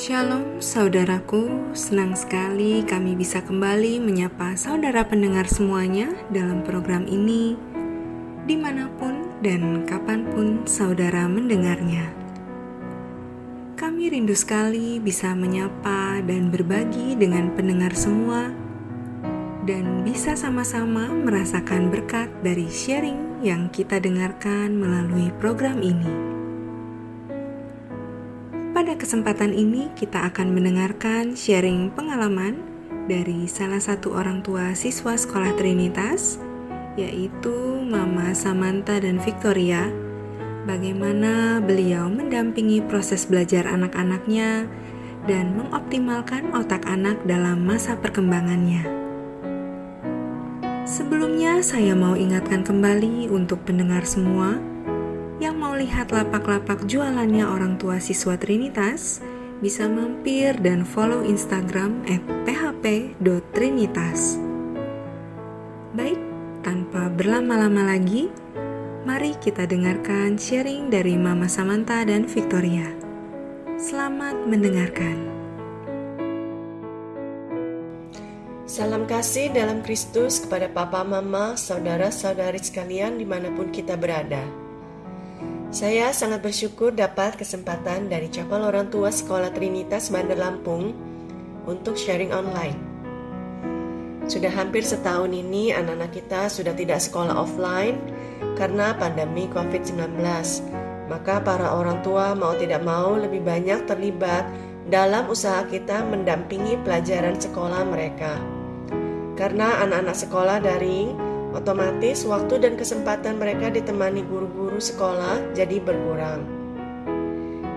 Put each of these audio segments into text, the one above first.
Shalom saudaraku, senang sekali kami bisa kembali menyapa saudara pendengar semuanya dalam program ini di mana pun dan kapan pun saudara mendengarnya. Kami rindu sekali bisa menyapa dan berbagi dengan pendengar semua dan bisa sama-sama merasakan berkat dari sharing yang kita dengarkan melalui program ini. Kesempatan ini, kita akan mendengarkan sharing pengalaman dari salah satu orang tua siswa sekolah Trinitas, yaitu Mama Samantha dan Victoria. Bagaimana beliau mendampingi proses belajar anak-anaknya dan mengoptimalkan otak anak dalam masa perkembangannya. Sebelumnya, saya mau ingatkan kembali untuk pendengar semua yang mau lihat lapak-lapak jualannya orang tua siswa Trinitas, bisa mampir dan follow Instagram at php.trinitas. Baik, tanpa berlama-lama lagi, mari kita dengarkan sharing dari Mama Samantha dan Victoria. Selamat mendengarkan. Salam kasih dalam Kristus kepada Papa, Mama, Saudara-saudari sekalian di mana pun kita berada. Saya sangat bersyukur dapat kesempatan dari Chapel Orang Tua Sekolah Trinitas Bandar Lampung untuk sharing online. Sudah hampir setahun ini anak-anak kita sudah tidak sekolah offline karena pandemi COVID-19. Maka para orang tua mau tidak mau lebih banyak terlibat dalam usaha kita mendampingi pelajaran sekolah mereka. Karena anak-anak sekolah daring Otomatis waktu dan kesempatan mereka ditemani guru-guru sekolah jadi berkurang.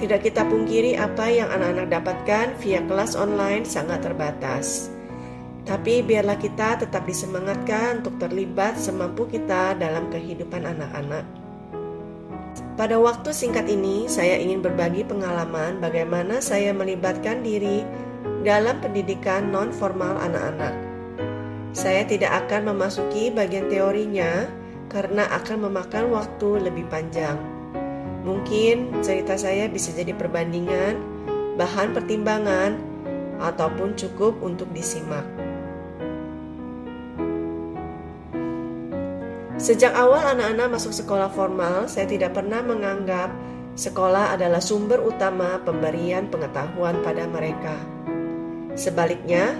Tidak kita pungkiri apa yang anak-anak dapatkan via kelas online sangat terbatas. Tapi biarlah kita tetap disemangatkan untuk terlibat semampu kita dalam kehidupan anak-anak. Pada waktu singkat ini, saya ingin berbagi pengalaman bagaimana saya melibatkan diri dalam pendidikan non-formal anak-anak saya tidak akan memasuki bagian teorinya karena akan memakan waktu lebih panjang. Mungkin cerita saya bisa jadi perbandingan, bahan pertimbangan, ataupun cukup untuk disimak. Sejak awal anak-anak masuk sekolah formal, saya tidak pernah menganggap sekolah adalah sumber utama pemberian pengetahuan pada mereka. Sebaliknya,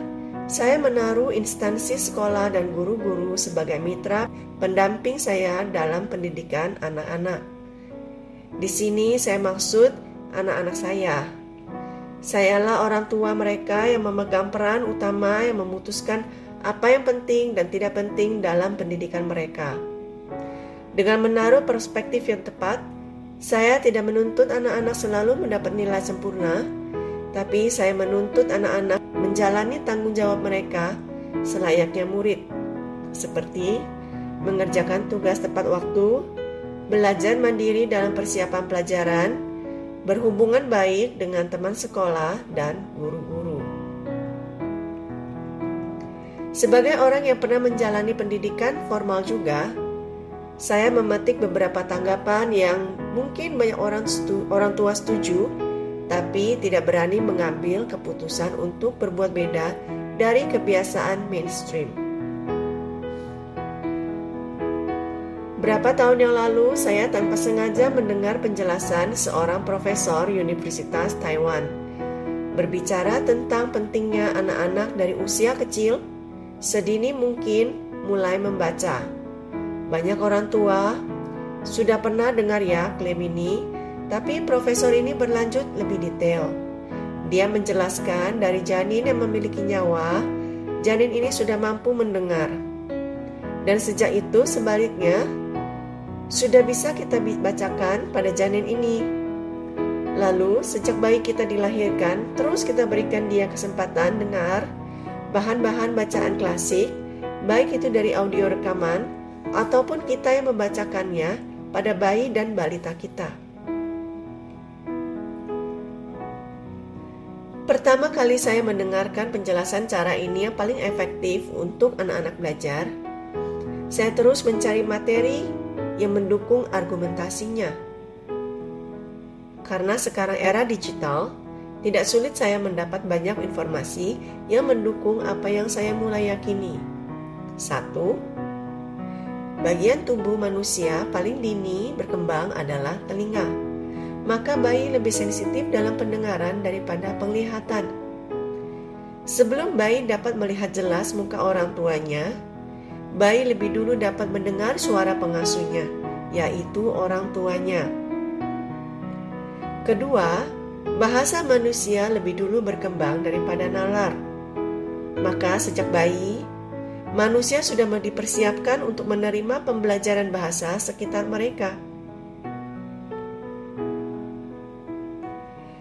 saya menaruh instansi sekolah dan guru-guru sebagai mitra pendamping saya dalam pendidikan anak-anak. Di sini saya maksud anak-anak saya. Sayalah orang tua mereka yang memegang peran utama yang memutuskan apa yang penting dan tidak penting dalam pendidikan mereka. Dengan menaruh perspektif yang tepat, saya tidak menuntut anak-anak selalu mendapat nilai sempurna, tapi saya menuntut anak-anak menjalani tanggung jawab mereka selayaknya murid, seperti mengerjakan tugas tepat waktu, belajar mandiri dalam persiapan pelajaran, berhubungan baik dengan teman sekolah, dan guru-guru. Sebagai orang yang pernah menjalani pendidikan formal juga, saya memetik beberapa tanggapan yang mungkin banyak orang orang tua setuju tapi tidak berani mengambil keputusan untuk berbuat beda dari kebiasaan mainstream. Berapa tahun yang lalu, saya tanpa sengaja mendengar penjelasan seorang profesor Universitas Taiwan berbicara tentang pentingnya anak-anak dari usia kecil sedini mungkin mulai membaca. Banyak orang tua sudah pernah dengar ya klaim ini, tapi profesor ini berlanjut lebih detail. Dia menjelaskan dari janin yang memiliki nyawa, janin ini sudah mampu mendengar. Dan sejak itu sebaliknya, sudah bisa kita bacakan pada janin ini. Lalu, sejak bayi kita dilahirkan, terus kita berikan dia kesempatan dengar bahan-bahan bacaan klasik, baik itu dari audio rekaman ataupun kita yang membacakannya pada bayi dan balita kita. Pertama kali saya mendengarkan penjelasan cara ini yang paling efektif untuk anak-anak belajar, saya terus mencari materi yang mendukung argumentasinya. Karena sekarang era digital, tidak sulit saya mendapat banyak informasi yang mendukung apa yang saya mulai yakini. Satu, bagian tubuh manusia paling dini berkembang adalah telinga. Maka bayi lebih sensitif dalam pendengaran daripada penglihatan. Sebelum bayi dapat melihat jelas muka orang tuanya, bayi lebih dulu dapat mendengar suara pengasuhnya, yaitu orang tuanya. Kedua, bahasa manusia lebih dulu berkembang daripada nalar. Maka sejak bayi, manusia sudah dipersiapkan untuk menerima pembelajaran bahasa sekitar mereka.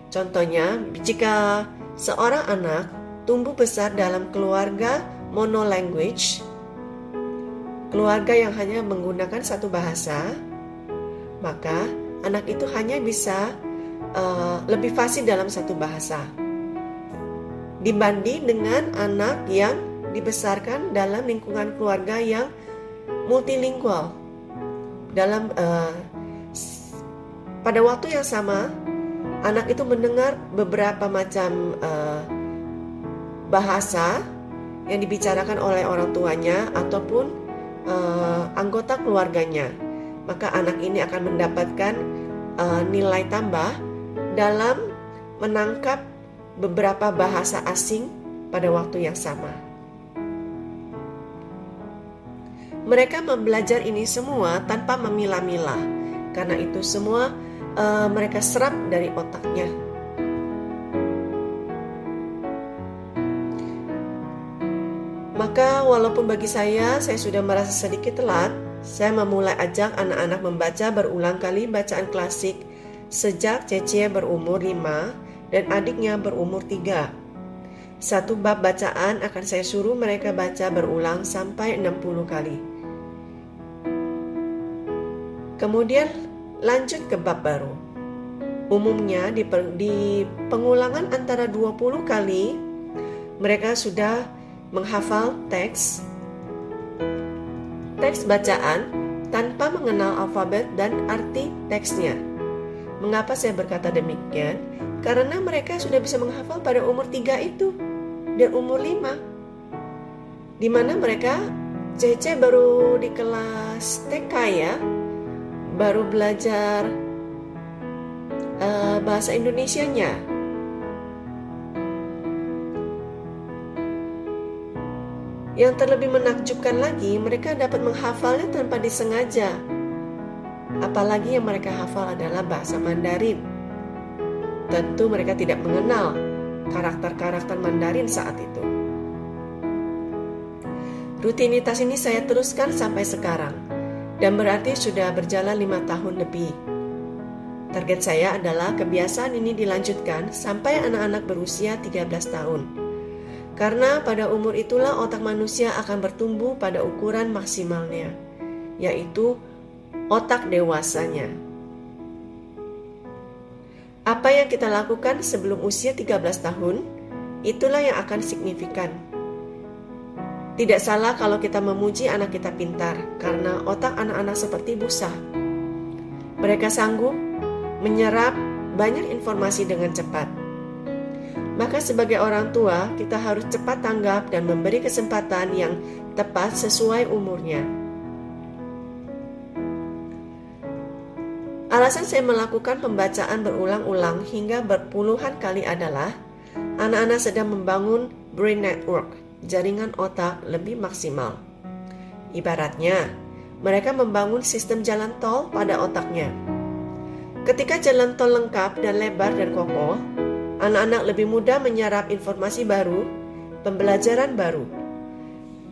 Contohnya, jika seorang anak tumbuh besar dalam keluarga monolanguage, keluarga yang hanya menggunakan satu bahasa, maka anak itu hanya bisa uh, lebih fasih dalam satu bahasa dibanding dengan anak yang dibesarkan dalam lingkungan keluarga yang multilingual. Dalam uh, pada waktu yang sama, anak itu mendengar beberapa macam uh, bahasa yang dibicarakan oleh orang tuanya ataupun uh, anggota keluarganya. Maka anak ini akan mendapatkan uh, nilai tambah dalam menangkap beberapa bahasa asing pada waktu yang sama. Mereka membelajar ini semua tanpa memilah-milah, karena itu semua uh, mereka serap dari otaknya. Maka, walaupun bagi saya, saya sudah merasa sedikit telat, saya memulai ajak anak-anak membaca berulang kali bacaan klasik sejak Cece berumur 5 dan adiknya berumur 3. Satu bab bacaan akan saya suruh mereka baca berulang sampai 60 kali. Kemudian lanjut ke bab baru. Umumnya di, di pengulangan antara 20 kali mereka sudah menghafal teks teks bacaan tanpa mengenal alfabet dan arti teksnya. Mengapa saya berkata demikian? Karena mereka sudah bisa menghafal pada umur 3 itu dan umur 5. Di mana mereka Cece baru di kelas TK ya, baru belajar uh, bahasa Indonesianya. Yang terlebih menakjubkan lagi, mereka dapat menghafalnya tanpa disengaja apalagi yang mereka hafal adalah bahasa Mandarin. Tentu mereka tidak mengenal karakter-karakter Mandarin saat itu. Rutinitas ini saya teruskan sampai sekarang, dan berarti sudah berjalan lima tahun lebih. Target saya adalah kebiasaan ini dilanjutkan sampai anak-anak berusia 13 tahun. Karena pada umur itulah otak manusia akan bertumbuh pada ukuran maksimalnya, yaitu otak dewasanya. Apa yang kita lakukan sebelum usia 13 tahun, itulah yang akan signifikan. Tidak salah kalau kita memuji anak kita pintar, karena otak anak-anak seperti busa. Mereka sanggup menyerap banyak informasi dengan cepat. Maka sebagai orang tua, kita harus cepat tanggap dan memberi kesempatan yang tepat sesuai umurnya. Alasan saya melakukan pembacaan berulang-ulang hingga berpuluhan kali adalah anak-anak sedang membangun brain network, jaringan otak lebih maksimal. Ibaratnya, mereka membangun sistem jalan tol pada otaknya. Ketika jalan tol lengkap dan lebar dan kokoh, anak-anak lebih mudah menyerap informasi baru, pembelajaran baru.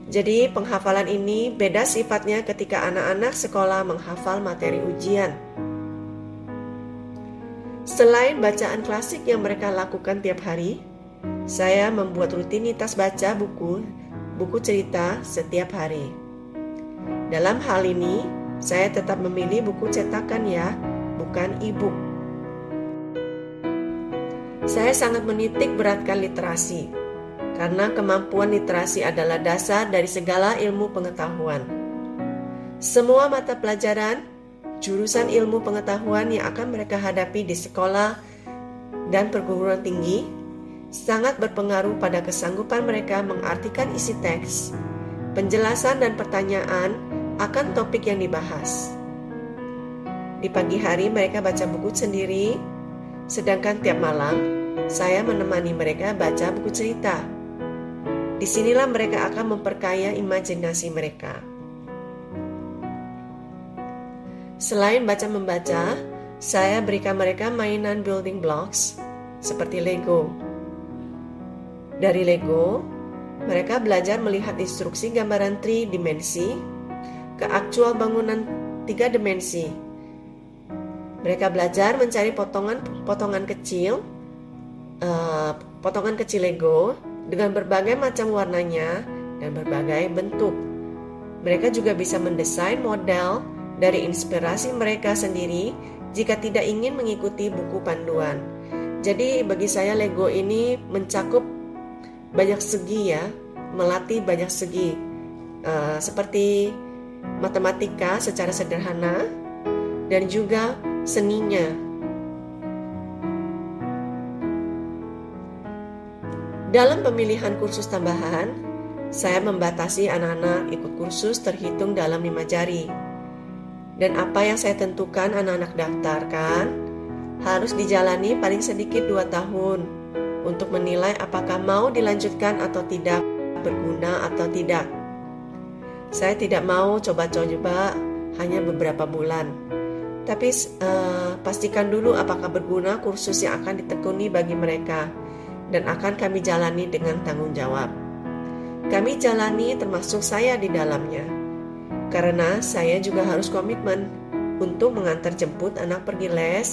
Jadi, penghafalan ini beda sifatnya ketika anak-anak sekolah menghafal materi ujian. Selain bacaan klasik yang mereka lakukan tiap hari, saya membuat rutinitas baca buku buku cerita setiap hari. Dalam hal ini, saya tetap memilih buku cetakan ya, bukan e-book. Saya sangat menitik beratkan literasi, karena kemampuan literasi adalah dasar dari segala ilmu pengetahuan. Semua mata pelajaran jurusan ilmu pengetahuan yang akan mereka hadapi di sekolah dan perguruan tinggi sangat berpengaruh pada kesanggupan mereka mengartikan isi teks, penjelasan dan pertanyaan akan topik yang dibahas. Di pagi hari mereka baca buku sendiri, sedangkan tiap malam saya menemani mereka baca buku cerita. Di sinilah mereka akan memperkaya imajinasi mereka. Selain baca-membaca, saya berikan mereka mainan building blocks seperti Lego. Dari Lego, mereka belajar melihat instruksi gambaran tridimensi ke aktual bangunan tiga dimensi. Mereka belajar mencari potongan-potongan kecil, uh, potongan kecil Lego dengan berbagai macam warnanya dan berbagai bentuk. Mereka juga bisa mendesain model dari inspirasi mereka sendiri jika tidak ingin mengikuti buku panduan. Jadi bagi saya Lego ini mencakup banyak segi ya, melatih banyak segi uh, seperti matematika secara sederhana dan juga seninya. Dalam pemilihan kursus tambahan, saya membatasi anak-anak ikut kursus terhitung dalam lima jari. Dan apa yang saya tentukan anak-anak daftarkan harus dijalani paling sedikit dua tahun untuk menilai apakah mau dilanjutkan atau tidak, berguna atau tidak. Saya tidak mau coba-coba hanya beberapa bulan, tapi uh, pastikan dulu apakah berguna kursus yang akan ditekuni bagi mereka dan akan kami jalani dengan tanggung jawab. Kami jalani termasuk saya di dalamnya, karena saya juga harus komitmen untuk mengantar jemput anak pergi les,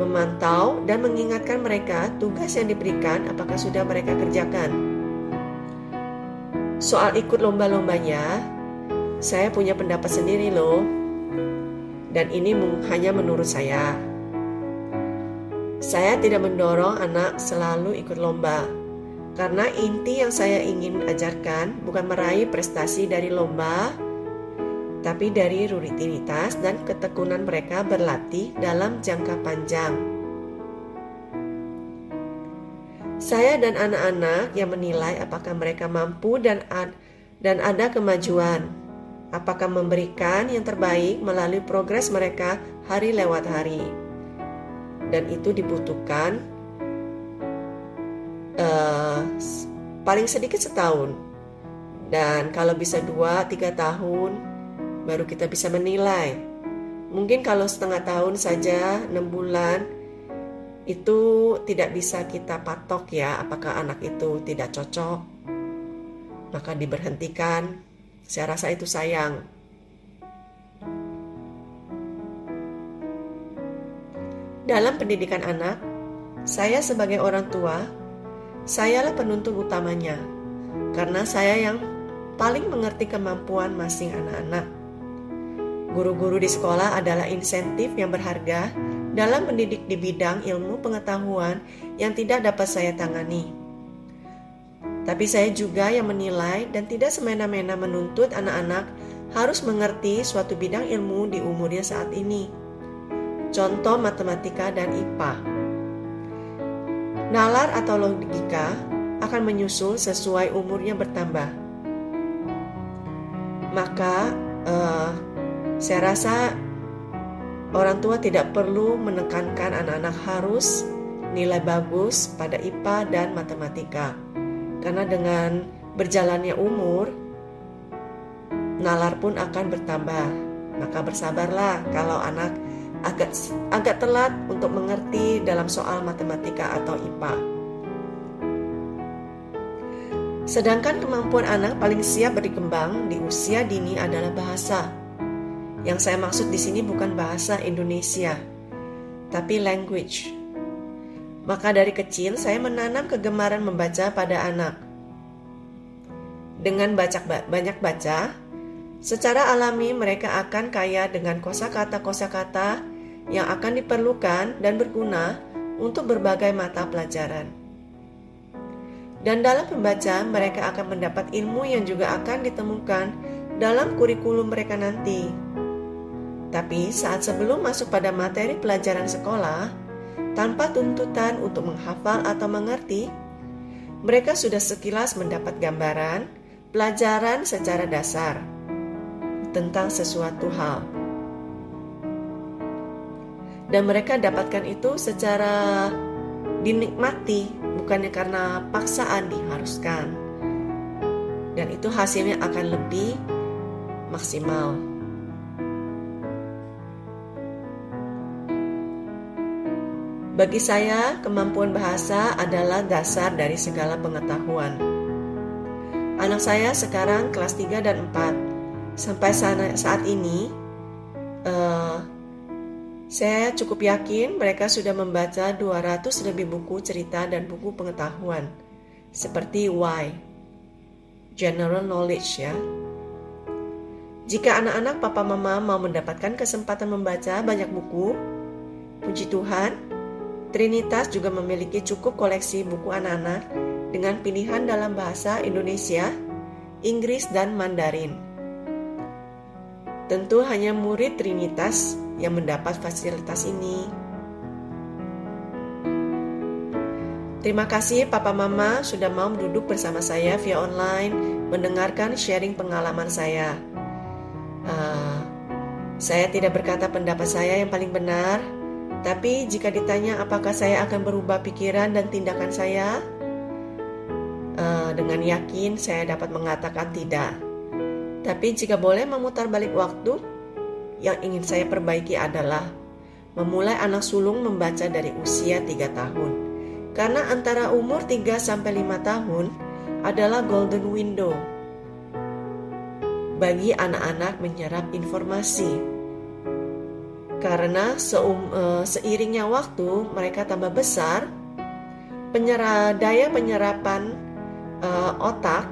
memantau dan mengingatkan mereka tugas yang diberikan apakah sudah mereka kerjakan. Soal ikut lomba-lombanya, saya punya pendapat sendiri loh. Dan ini hanya menurut saya. Saya tidak mendorong anak selalu ikut lomba. Karena inti yang saya ingin ajarkan bukan meraih prestasi dari lomba, tapi dari rutinitas dan ketekunan mereka berlatih dalam jangka panjang. Saya dan anak-anak yang menilai apakah mereka mampu dan ad, dan ada kemajuan, apakah memberikan yang terbaik melalui progres mereka hari lewat hari, dan itu dibutuhkan uh, paling sedikit setahun, dan kalau bisa dua tiga tahun baru kita bisa menilai. Mungkin kalau setengah tahun saja, enam bulan, itu tidak bisa kita patok ya apakah anak itu tidak cocok. Maka diberhentikan. Saya rasa itu sayang. Dalam pendidikan anak, saya sebagai orang tua, sayalah penuntun utamanya. Karena saya yang paling mengerti kemampuan masing anak-anak Guru-guru di sekolah adalah insentif yang berharga dalam mendidik di bidang ilmu pengetahuan yang tidak dapat saya tangani. Tapi saya juga yang menilai dan tidak semena-mena menuntut anak-anak harus mengerti suatu bidang ilmu di umurnya saat ini. Contoh matematika dan IPA. Nalar atau logika akan menyusul sesuai umurnya bertambah. Maka, uh, saya rasa orang tua tidak perlu menekankan anak-anak harus nilai bagus pada IPA dan matematika. Karena dengan berjalannya umur, nalar pun akan bertambah. Maka bersabarlah kalau anak agak agak telat untuk mengerti dalam soal matematika atau IPA. Sedangkan kemampuan anak paling siap berkembang di usia dini adalah bahasa. Yang saya maksud di sini bukan bahasa Indonesia, tapi language. Maka dari kecil saya menanam kegemaran membaca pada anak. Dengan baca, banyak baca, secara alami mereka akan kaya dengan kosakata-kosakata yang akan diperlukan dan berguna untuk berbagai mata pelajaran. Dan dalam membaca, mereka akan mendapat ilmu yang juga akan ditemukan dalam kurikulum mereka nanti. Tapi saat sebelum masuk pada materi pelajaran sekolah, tanpa tuntutan untuk menghafal atau mengerti, mereka sudah sekilas mendapat gambaran pelajaran secara dasar tentang sesuatu hal. Dan mereka dapatkan itu secara dinikmati, bukannya karena paksaan diharuskan. Dan itu hasilnya akan lebih maksimal. Bagi saya, kemampuan bahasa adalah dasar dari segala pengetahuan. Anak saya sekarang kelas 3 dan 4 sampai saat ini uh, saya cukup yakin mereka sudah membaca 200 lebih buku cerita dan buku pengetahuan seperti Why, General Knowledge ya. Jika anak-anak papa mama mau mendapatkan kesempatan membaca banyak buku, puji Tuhan, Trinitas juga memiliki cukup koleksi buku anak-anak dengan pilihan dalam bahasa Indonesia, Inggris, dan Mandarin. Tentu hanya murid Trinitas yang mendapat fasilitas ini. Terima kasih Papa Mama sudah mau duduk bersama saya via online mendengarkan sharing pengalaman saya. Uh, saya tidak berkata pendapat saya yang paling benar, tapi jika ditanya apakah saya akan berubah pikiran dan tindakan saya, uh, dengan yakin saya dapat mengatakan tidak. Tapi jika boleh memutar balik waktu, yang ingin saya perbaiki adalah memulai anak sulung membaca dari usia 3 tahun. Karena antara umur 3 sampai 5 tahun adalah golden window bagi anak-anak menyerap informasi. Karena seum, uh, seiringnya waktu mereka tambah besar, penyera, daya penyerapan uh, otak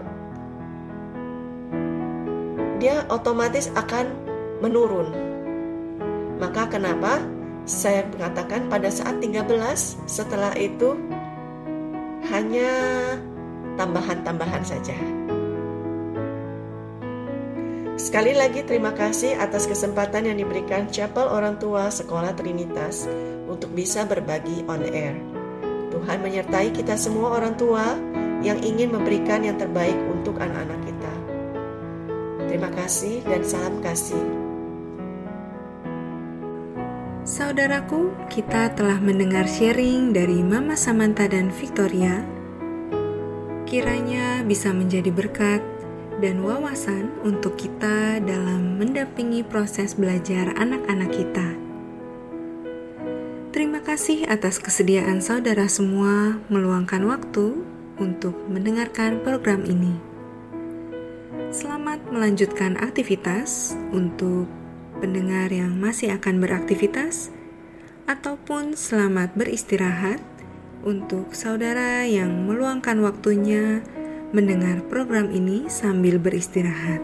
dia otomatis akan menurun. Maka kenapa saya mengatakan pada saat 13 setelah itu hanya tambahan-tambahan saja. Sekali lagi terima kasih atas kesempatan yang diberikan Chapel Orang Tua Sekolah Trinitas untuk bisa berbagi on air. Tuhan menyertai kita semua orang tua yang ingin memberikan yang terbaik untuk anak-anak kita. Terima kasih dan salam kasih. Saudaraku, kita telah mendengar sharing dari Mama Samantha dan Victoria. Kiranya bisa menjadi berkat dan wawasan untuk kita dalam mendampingi proses belajar anak-anak kita. Terima kasih atas kesediaan saudara semua meluangkan waktu untuk mendengarkan program ini. Selamat melanjutkan aktivitas untuk pendengar yang masih akan beraktivitas, ataupun selamat beristirahat untuk saudara yang meluangkan waktunya mendengar program ini sambil beristirahat.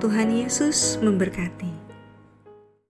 Tuhan Yesus memberkati.